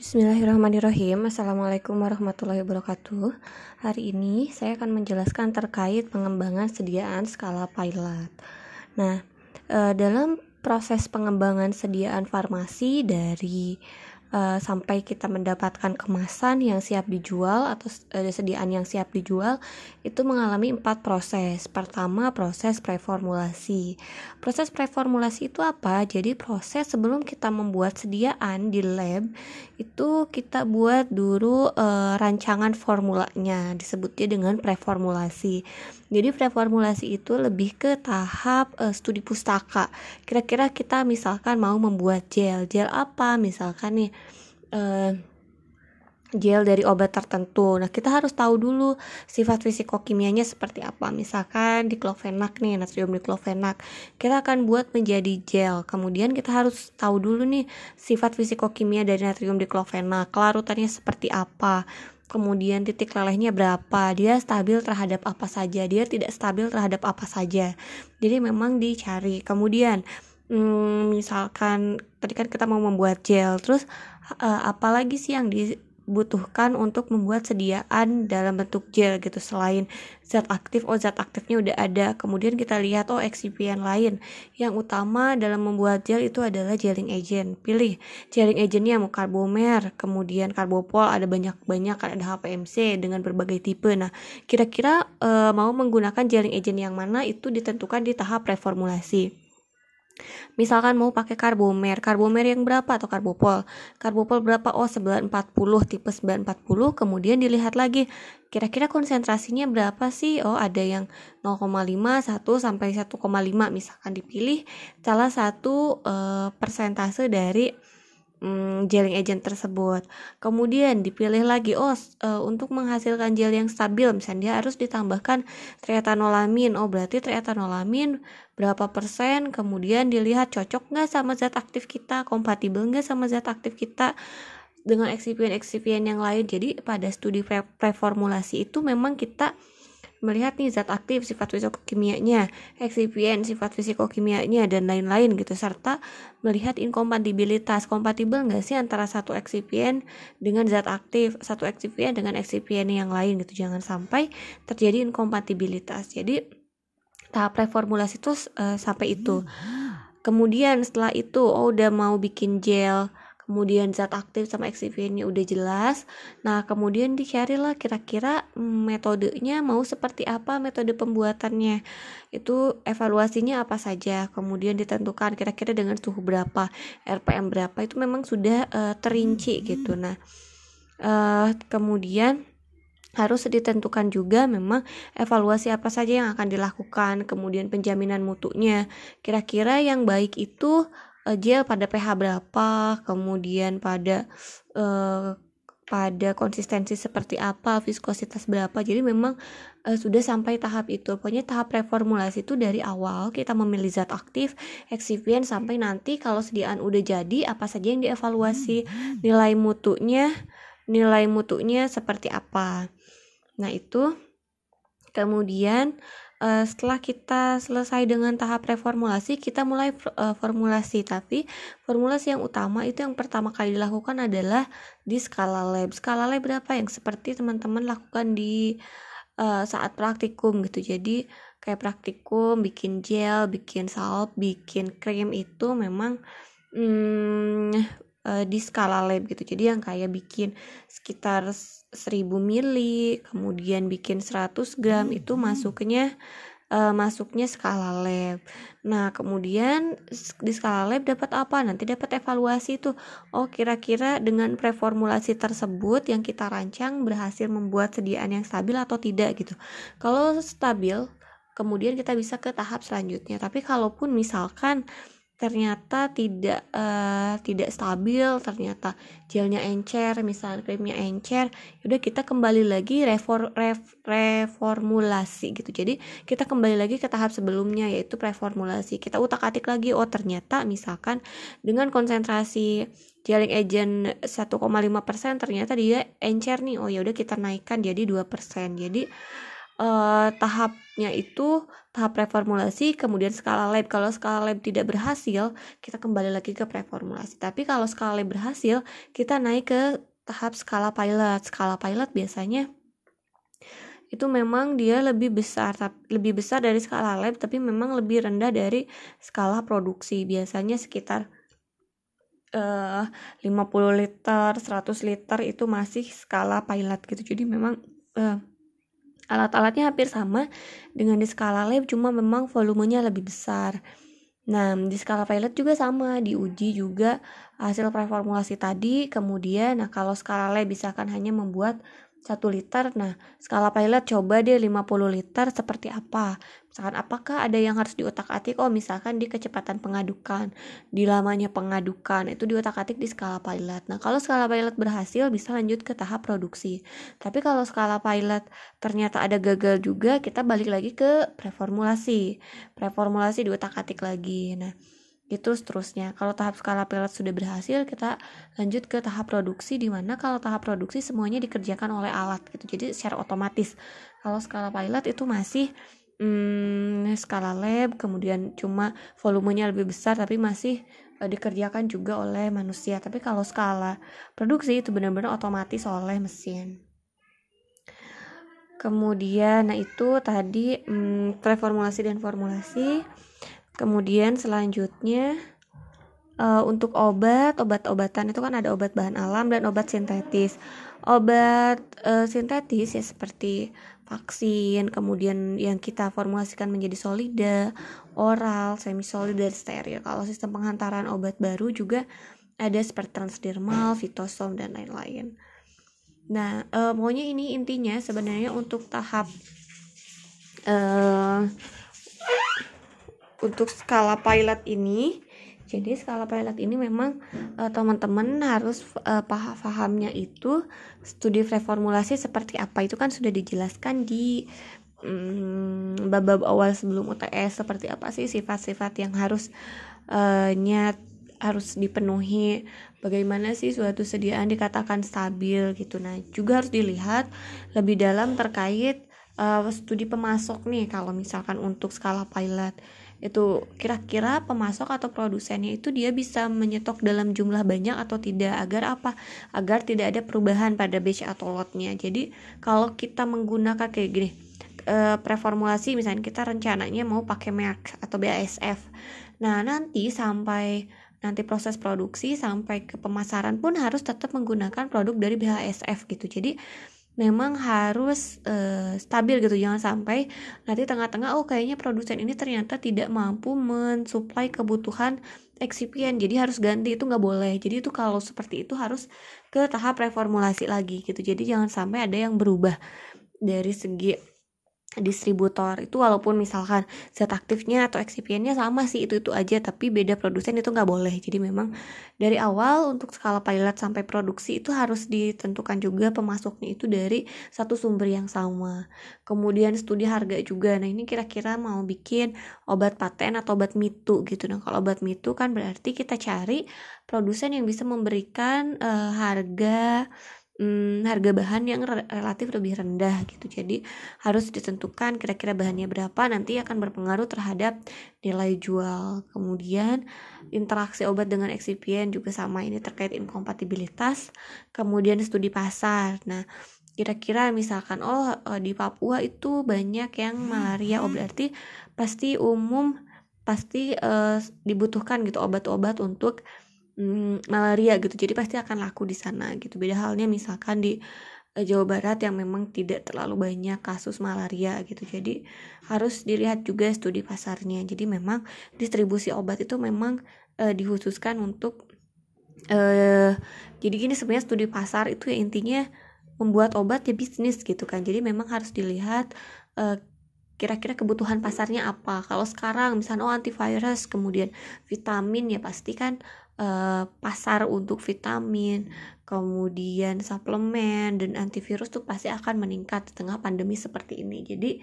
Bismillahirrahmanirrahim. Assalamualaikum warahmatullahi wabarakatuh. Hari ini saya akan menjelaskan terkait pengembangan sediaan skala pilot. Nah, eh, dalam proses pengembangan sediaan farmasi dari uh, sampai kita mendapatkan kemasan yang siap dijual atau uh, sediaan yang siap dijual itu mengalami empat proses. Pertama proses preformulasi. Proses preformulasi itu apa? Jadi proses sebelum kita membuat sediaan di lab itu kita buat dulu uh, rancangan formulanya disebutnya dengan preformulasi. Jadi preformulasi itu lebih ke tahap uh, studi pustaka. Kira-kira kita misalkan mau membuat gel, gel apa misalkan nih uh, gel dari obat tertentu. Nah, kita harus tahu dulu sifat fisikokimianya seperti apa. Misalkan diklofenak nih, natrium diklofenak. Kita akan buat menjadi gel. Kemudian kita harus tahu dulu nih sifat fisikokimia dari natrium diklofenak. Kelarutannya seperti apa. Kemudian titik lelehnya berapa, dia stabil terhadap apa saja, dia tidak stabil terhadap apa saja. Jadi memang dicari. Kemudian hmm, misalkan tadi kan kita mau membuat gel, terus uh, apalagi sih yang dibutuhkan untuk membuat sediaan dalam bentuk gel gitu selain zat aktif oh zat aktifnya udah ada. Kemudian kita lihat oh eksipien lain. Yang utama dalam membuat gel itu adalah gelling agent. Pilih gelling agentnya mau karbomer kemudian karbopol ada banyak-banyak ada HPMC dengan berbagai tipe. Nah kira-kira uh, mau menggunakan gelling agent yang mana itu ditentukan di tahap reformulasi Misalkan mau pakai karbomer, karbomer yang berapa atau karbopol? Karbopol berapa? Oh, 940, tipe 940. Kemudian dilihat lagi kira-kira konsentrasinya berapa sih? Oh, ada yang 0,5, 1 sampai 1,5 misalkan dipilih salah satu uh, persentase dari hmm, gelling agent tersebut. Kemudian dipilih lagi, oh uh, untuk menghasilkan gel yang stabil, misalnya dia harus ditambahkan triethanolamin. Oh berarti triethanolamin berapa persen? Kemudian dilihat cocok nggak sama zat aktif kita, kompatibel nggak sama zat aktif kita dengan eksipien-eksipien yang lain. Jadi pada studi pre preformulasi itu memang kita melihat nih zat aktif, sifat fisikokimianya, eksipien, sifat fisikokimianya dan lain-lain gitu serta melihat inkompatibilitas kompatibel nggak sih antara satu eksipien dengan zat aktif, satu eksipien dengan eksipien yang lain gitu. Jangan sampai terjadi inkompatibilitas. Jadi tahap reformulasi itu uh, sampai itu. Kemudian setelah itu oh udah mau bikin gel kemudian zat aktif sama eksipiennya udah jelas. Nah kemudian dicari lah kira-kira metodenya mau seperti apa metode pembuatannya. Itu evaluasinya apa saja? Kemudian ditentukan kira-kira dengan suhu berapa RPM berapa itu memang sudah uh, terinci gitu. Nah uh, kemudian harus ditentukan juga memang evaluasi apa saja yang akan dilakukan kemudian penjaminan mutunya. Kira-kira yang baik itu uh, gel pada pH berapa, kemudian pada uh, pada konsistensi seperti apa, viskositas berapa. Jadi memang uh, sudah sampai tahap itu. Pokoknya tahap reformulasi itu dari awal kita memilih zat aktif, eksipien sampai nanti kalau sediaan udah jadi apa saja yang dievaluasi, nilai mutunya, nilai mutunya seperti apa. Nah, itu kemudian uh, setelah kita selesai dengan tahap reformulasi kita mulai uh, formulasi. Tapi formulasi yang utama itu yang pertama kali dilakukan adalah di skala lab. Skala lab berapa yang seperti teman-teman lakukan di uh, saat praktikum gitu. Jadi kayak praktikum bikin gel bikin salep bikin krim itu memang hmm, uh, di skala lab gitu. Jadi yang kayak bikin sekitar 1000 mili kemudian bikin 100 gram hmm. itu masuknya uh, masuknya skala lab. Nah kemudian di skala lab dapat apa? Nanti dapat evaluasi itu oh kira-kira dengan preformulasi tersebut yang kita rancang berhasil membuat sediaan yang stabil atau tidak gitu. Kalau stabil kemudian kita bisa ke tahap selanjutnya. Tapi kalaupun misalkan ternyata tidak uh, tidak stabil ternyata gelnya encer misalnya krimnya encer udah kita kembali lagi refor, ref, reformulasi gitu. Jadi kita kembali lagi ke tahap sebelumnya yaitu preformulasi. Kita utak atik lagi oh ternyata misalkan dengan konsentrasi gelling agent 1,5% ternyata dia encer nih. Oh ya udah kita naikkan jadi 2% jadi uh, tahapnya itu tahap preformulasi kemudian skala lab. Kalau skala lab tidak berhasil kita kembali lagi ke preformulasi. Tapi kalau skala lab berhasil kita naik ke tahap skala pilot. Skala pilot biasanya itu memang dia lebih besar lebih besar dari skala lab tapi memang lebih rendah dari skala produksi. Biasanya sekitar uh, 50 liter 100 liter itu masih skala pilot gitu. Jadi memang uh, alat-alatnya hampir sama dengan di skala lab cuma memang volumenya lebih besar. Nah di skala pilot juga sama diuji juga hasil preformulasi tadi kemudian nah kalau skala lab misalkan hanya membuat 1 liter. Nah, skala pilot coba deh 50 liter seperti apa. Misalkan apakah ada yang harus diotak-atik? Oh, misalkan di kecepatan pengadukan, di lamanya pengadukan, itu diotak-atik di skala pilot. Nah, kalau skala pilot berhasil bisa lanjut ke tahap produksi. Tapi kalau skala pilot ternyata ada gagal juga, kita balik lagi ke preformulasi. Preformulasi diotak-atik lagi. Nah, itu seterusnya. Kalau tahap skala pilot sudah berhasil kita lanjut ke tahap produksi di mana kalau tahap produksi semuanya dikerjakan oleh alat gitu. Jadi secara otomatis. Kalau skala pilot itu masih hmm, skala lab kemudian cuma volumenya lebih besar tapi masih uh, dikerjakan juga oleh manusia. Tapi kalau skala produksi itu benar-benar otomatis oleh mesin. Kemudian nah itu tadi hmm, preformulasi dan formulasi Kemudian selanjutnya uh, untuk obat, obat-obatan itu kan ada obat bahan alam dan obat sintetis. Obat uh, sintetis ya seperti vaksin, kemudian yang kita formulasikan menjadi solida, oral, semi solid dan steril. Kalau sistem penghantaran obat baru juga ada seperti transdermal, fitosom dan lain-lain. Nah, uh, pokoknya ini intinya sebenarnya untuk tahap uh, untuk skala pilot ini jadi skala pilot ini memang uh, teman-teman harus uh, paham pahamnya itu studi reformulasi seperti apa. Itu kan sudah dijelaskan di um, bab-bab awal sebelum UTS seperti apa sih sifat-sifat yang harus uh, nyat harus dipenuhi? Bagaimana sih suatu sediaan dikatakan stabil gitu. Nah juga harus dilihat lebih dalam terkait uh, studi pemasok nih. Kalau misalkan untuk skala pilot itu kira-kira pemasok atau produsennya itu dia bisa menyetok dalam jumlah banyak atau tidak? Agar apa? Agar tidak ada perubahan pada batch atau lotnya. Jadi kalau kita menggunakan kayak gini e, preformulasi misalnya kita rencananya mau pakai merek atau BASF nah nanti sampai nanti proses produksi sampai ke pemasaran pun harus tetap menggunakan produk dari BASF gitu. Jadi memang harus uh, stabil gitu. Jangan sampai nanti tengah-tengah oh kayaknya produsen ini ternyata tidak mampu mensuplai kebutuhan eksipien jadi harus ganti. Itu nggak boleh. Jadi itu kalau seperti itu harus ke tahap reformulasi lagi gitu. Jadi jangan sampai ada yang berubah dari segi distributor. Itu walaupun misalkan zat aktifnya atau excipientnya sama sih itu itu aja tapi beda produsen itu nggak boleh. Jadi memang dari awal untuk skala pilot sampai produksi itu harus ditentukan juga pemasoknya itu dari satu sumber yang sama. Kemudian studi harga juga. Nah ini kira-kira mau bikin obat paten atau obat mitu gitu. Nah kalau obat mitu kan berarti kita cari produsen yang bisa memberikan uh, harga hmm, harga bahan yang re relatif lebih rendah gitu. Jadi harus ditentukan kira-kira bahannya berapa nanti akan berpengaruh terhadap nilai jual. Kemudian interaksi obat dengan eksipien juga sama. Ini terkait inkompatibilitas kemudian studi pasar. Nah kira-kira misalkan oh eh, di Papua itu banyak yang malaria oh berarti pasti umum pasti uh, dibutuhkan gitu obat-obat untuk hmm, malaria gitu. Jadi pasti akan laku di sana gitu. Beda halnya misalkan di uh, Jawa Barat yang memang tidak terlalu banyak kasus malaria gitu. Jadi harus dilihat juga studi pasarnya. Jadi memang distribusi obat itu memang uh, dikhususkan untuk uh, jadi gini sebenarnya studi pasar itu ya intinya membuat obat ya bisnis gitu kan. Jadi memang harus dilihat uh, kira-kira kebutuhan pasarnya apa. Kalau sekarang misalnya oh antivirus kemudian vitamin ya pasti kan uh, pasar untuk vitamin, kemudian suplemen dan antivirus tuh pasti akan meningkat di tengah pandemi seperti ini. Jadi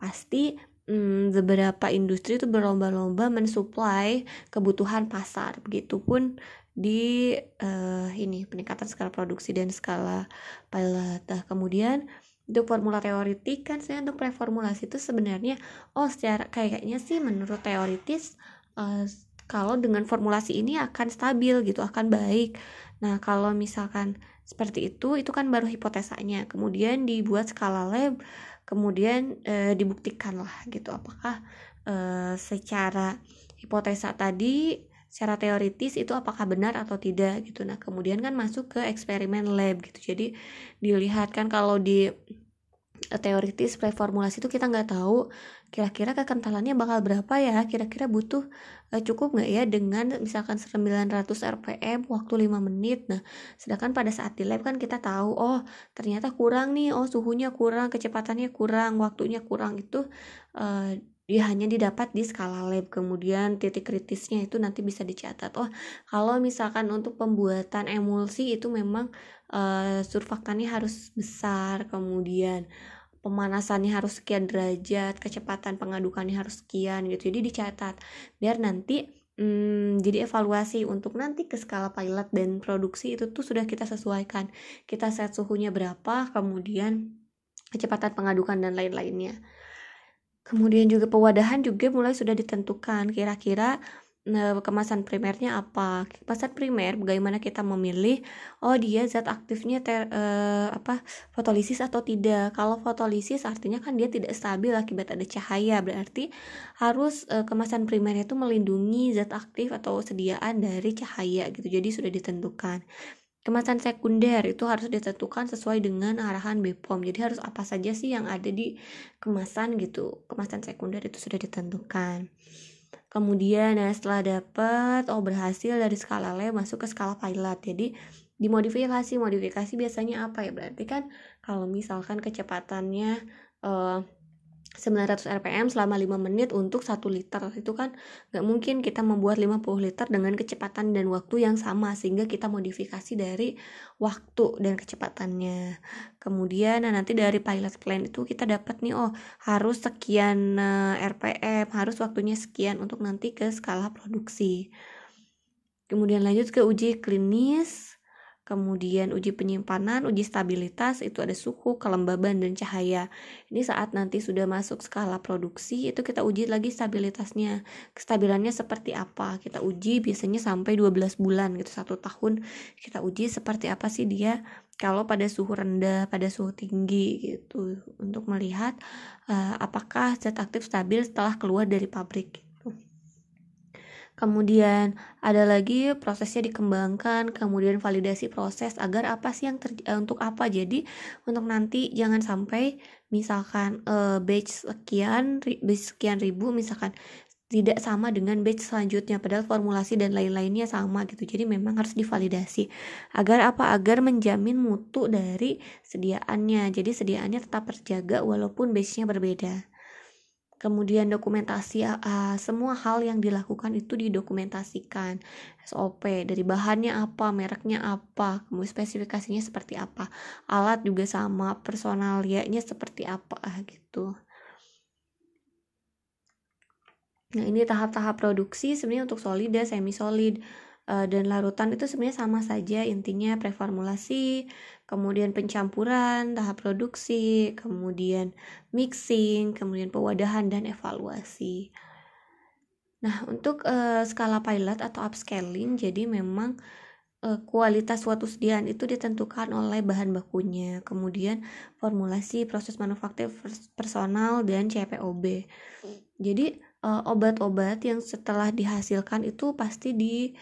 pasti hmm, beberapa industri itu berlomba-lomba mensuplai kebutuhan pasar. Begitupun di uh, ini peningkatan skala produksi dan skala pilot. Nah, kemudian untuk formula teoritik kan saya untuk preformulasi itu sebenarnya oh secara kayaknya sih menurut teoritis uh, kalau dengan formulasi ini akan stabil gitu akan baik. Nah kalau misalkan seperti itu itu kan baru hipotesanya. Kemudian dibuat skala lab kemudian e, dibuktikan lah gitu. Apakah e, secara hipotesa tadi secara teoritis itu apakah benar atau tidak gitu. Nah kemudian kan masuk ke eksperimen lab gitu. Jadi dilihat kan kalau di teoritis preformulasi itu kita nggak tahu kira-kira kekentalannya bakal berapa ya kira-kira butuh uh, cukup nggak ya dengan misalkan 900 rpm waktu 5 menit. Nah sedangkan pada saat di lab kan kita tahu oh ternyata kurang nih oh suhunya kurang kecepatannya kurang waktunya kurang itu uh, dia hanya didapat di skala lab. Kemudian titik kritisnya itu nanti bisa dicatat. Oh kalau misalkan untuk pembuatan emulsi itu memang uh, surfaktannya harus besar kemudian pemanasannya harus sekian derajat kecepatan pengadukannya harus sekian gitu. Jadi dicatat biar nanti hmm, jadi evaluasi. Untuk nanti ke skala pilot dan produksi itu tuh sudah kita sesuaikan. Kita set suhunya berapa kemudian kecepatan pengadukan dan lain-lainnya Kemudian juga pewadahan juga mulai sudah ditentukan kira-kira nah, kemasan primernya apa. Kemasan primer bagaimana kita memilih oh dia zat aktifnya ter, uh, apa fotolisis atau tidak. Kalau fotolisis artinya kan dia tidak stabil akibat ada cahaya. Berarti harus uh, kemasan primernya itu melindungi zat aktif atau sediaan dari cahaya gitu. Jadi sudah ditentukan. Kemasan sekunder itu harus ditentukan sesuai dengan arahan BPOM. Jadi harus apa saja sih yang ada di kemasan gitu. Kemasan sekunder itu sudah ditentukan. Kemudian nah setelah dapat oh berhasil dari skala lab masuk ke skala pilot. Jadi dimodifikasi modifikasi biasanya apa ya? Berarti kan kalau misalkan kecepatannya uh, 900 rpm selama 5 menit untuk 1 liter. Itu kan nggak mungkin kita membuat 50 liter dengan kecepatan dan waktu yang sama sehingga kita modifikasi dari waktu dan kecepatannya. Kemudian nah nanti dari pilot plan itu kita dapat nih oh harus sekian uh, rpm harus waktunya sekian untuk nanti ke skala produksi. Kemudian lanjut ke uji klinis kemudian uji penyimpanan, uji stabilitas, itu ada suhu, kelembaban, dan cahaya. Ini saat nanti sudah masuk skala produksi, itu kita uji lagi stabilitasnya. Kestabilannya seperti apa? Kita uji biasanya sampai 12 bulan gitu, satu tahun kita uji seperti apa sih dia kalau pada suhu rendah, pada suhu tinggi gitu, untuk melihat uh, apakah zat aktif stabil setelah keluar dari pabrik. Kemudian ada lagi prosesnya dikembangkan, kemudian validasi proses agar apa sih yang uh, untuk apa. Jadi untuk nanti jangan sampai misalkan uh, batch sekian batch sekian ribu misalkan tidak sama dengan batch selanjutnya padahal formulasi dan lain-lainnya sama gitu. Jadi memang harus divalidasi agar apa? Agar menjamin mutu dari sediaannya. Jadi sediaannya tetap terjaga walaupun batchnya berbeda kemudian dokumentasi uh, semua hal yang dilakukan itu didokumentasikan. SOP dari bahannya apa mereknya apa kemudian spesifikasinya seperti apa alat juga sama personalianya seperti apa ah, gitu. Nah ini tahap-tahap produksi sebenarnya untuk solid dan semi solid dan larutan itu sebenarnya sama saja. Intinya preformulasi kemudian pencampuran tahap produksi kemudian mixing kemudian pewadahan dan evaluasi. Nah untuk uh, skala pilot atau upscaling jadi memang uh, kualitas suatu sediaan itu ditentukan oleh bahan bakunya kemudian formulasi proses manufaktur personal dan CPOB jadi obat-obat yang setelah dihasilkan itu pasti di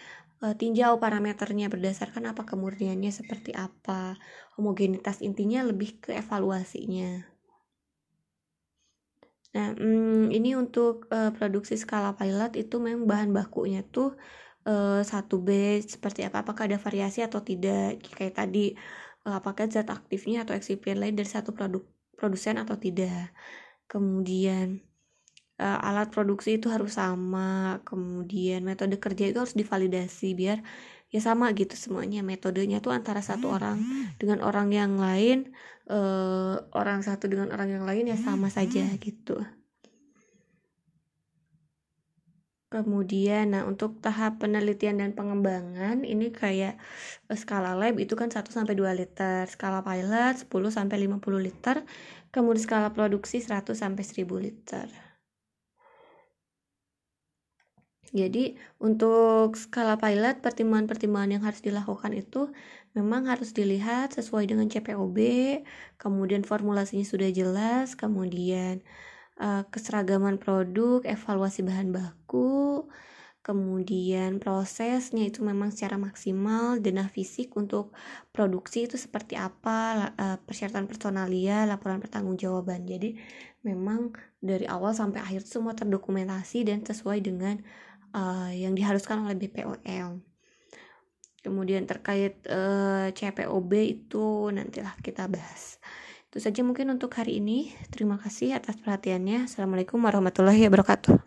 uh, tinjau parameternya berdasarkan apa kemurniannya seperti apa homogenitas intinya lebih ke evaluasinya. Nah hmm, ini untuk uh, produksi skala pilot itu memang bahan bakunya tuh uh, satu B seperti apa apakah ada variasi atau tidak. Kayak tadi apakah zat aktifnya atau eksipien lain dari satu produk produsen atau tidak. Kemudian uh, alat produksi itu harus sama kemudian metode kerja itu harus divalidasi biar ya sama gitu semuanya. Metodenya tuh antara satu orang dengan orang yang lain uh, orang satu dengan orang yang lain ya sama saja gitu. Kemudian, nah untuk tahap penelitian dan pengembangan ini kayak eh, skala lab itu kan 1 sampai 2 liter, skala pilot 10 sampai 50 liter, kemudian skala produksi 100 sampai 1000 liter. Jadi untuk skala pilot pertimbangan-pertimbangan yang harus dilakukan itu memang harus dilihat sesuai dengan CPOB, kemudian formulasinya sudah jelas, kemudian uh, keseragaman produk, evaluasi bahan baku, kemudian prosesnya itu memang secara maksimal, dana fisik untuk produksi itu seperti apa, uh, persyaratan personalia, laporan pertanggungjawaban. Jadi memang dari awal sampai akhir semua terdokumentasi dan sesuai dengan uh, yang diharuskan oleh BPOM. Kemudian terkait uh, CPOB itu nantilah kita bahas. Itu saja mungkin untuk hari ini. Terima kasih atas perhatiannya. Assalamualaikum warahmatullahi wabarakatuh.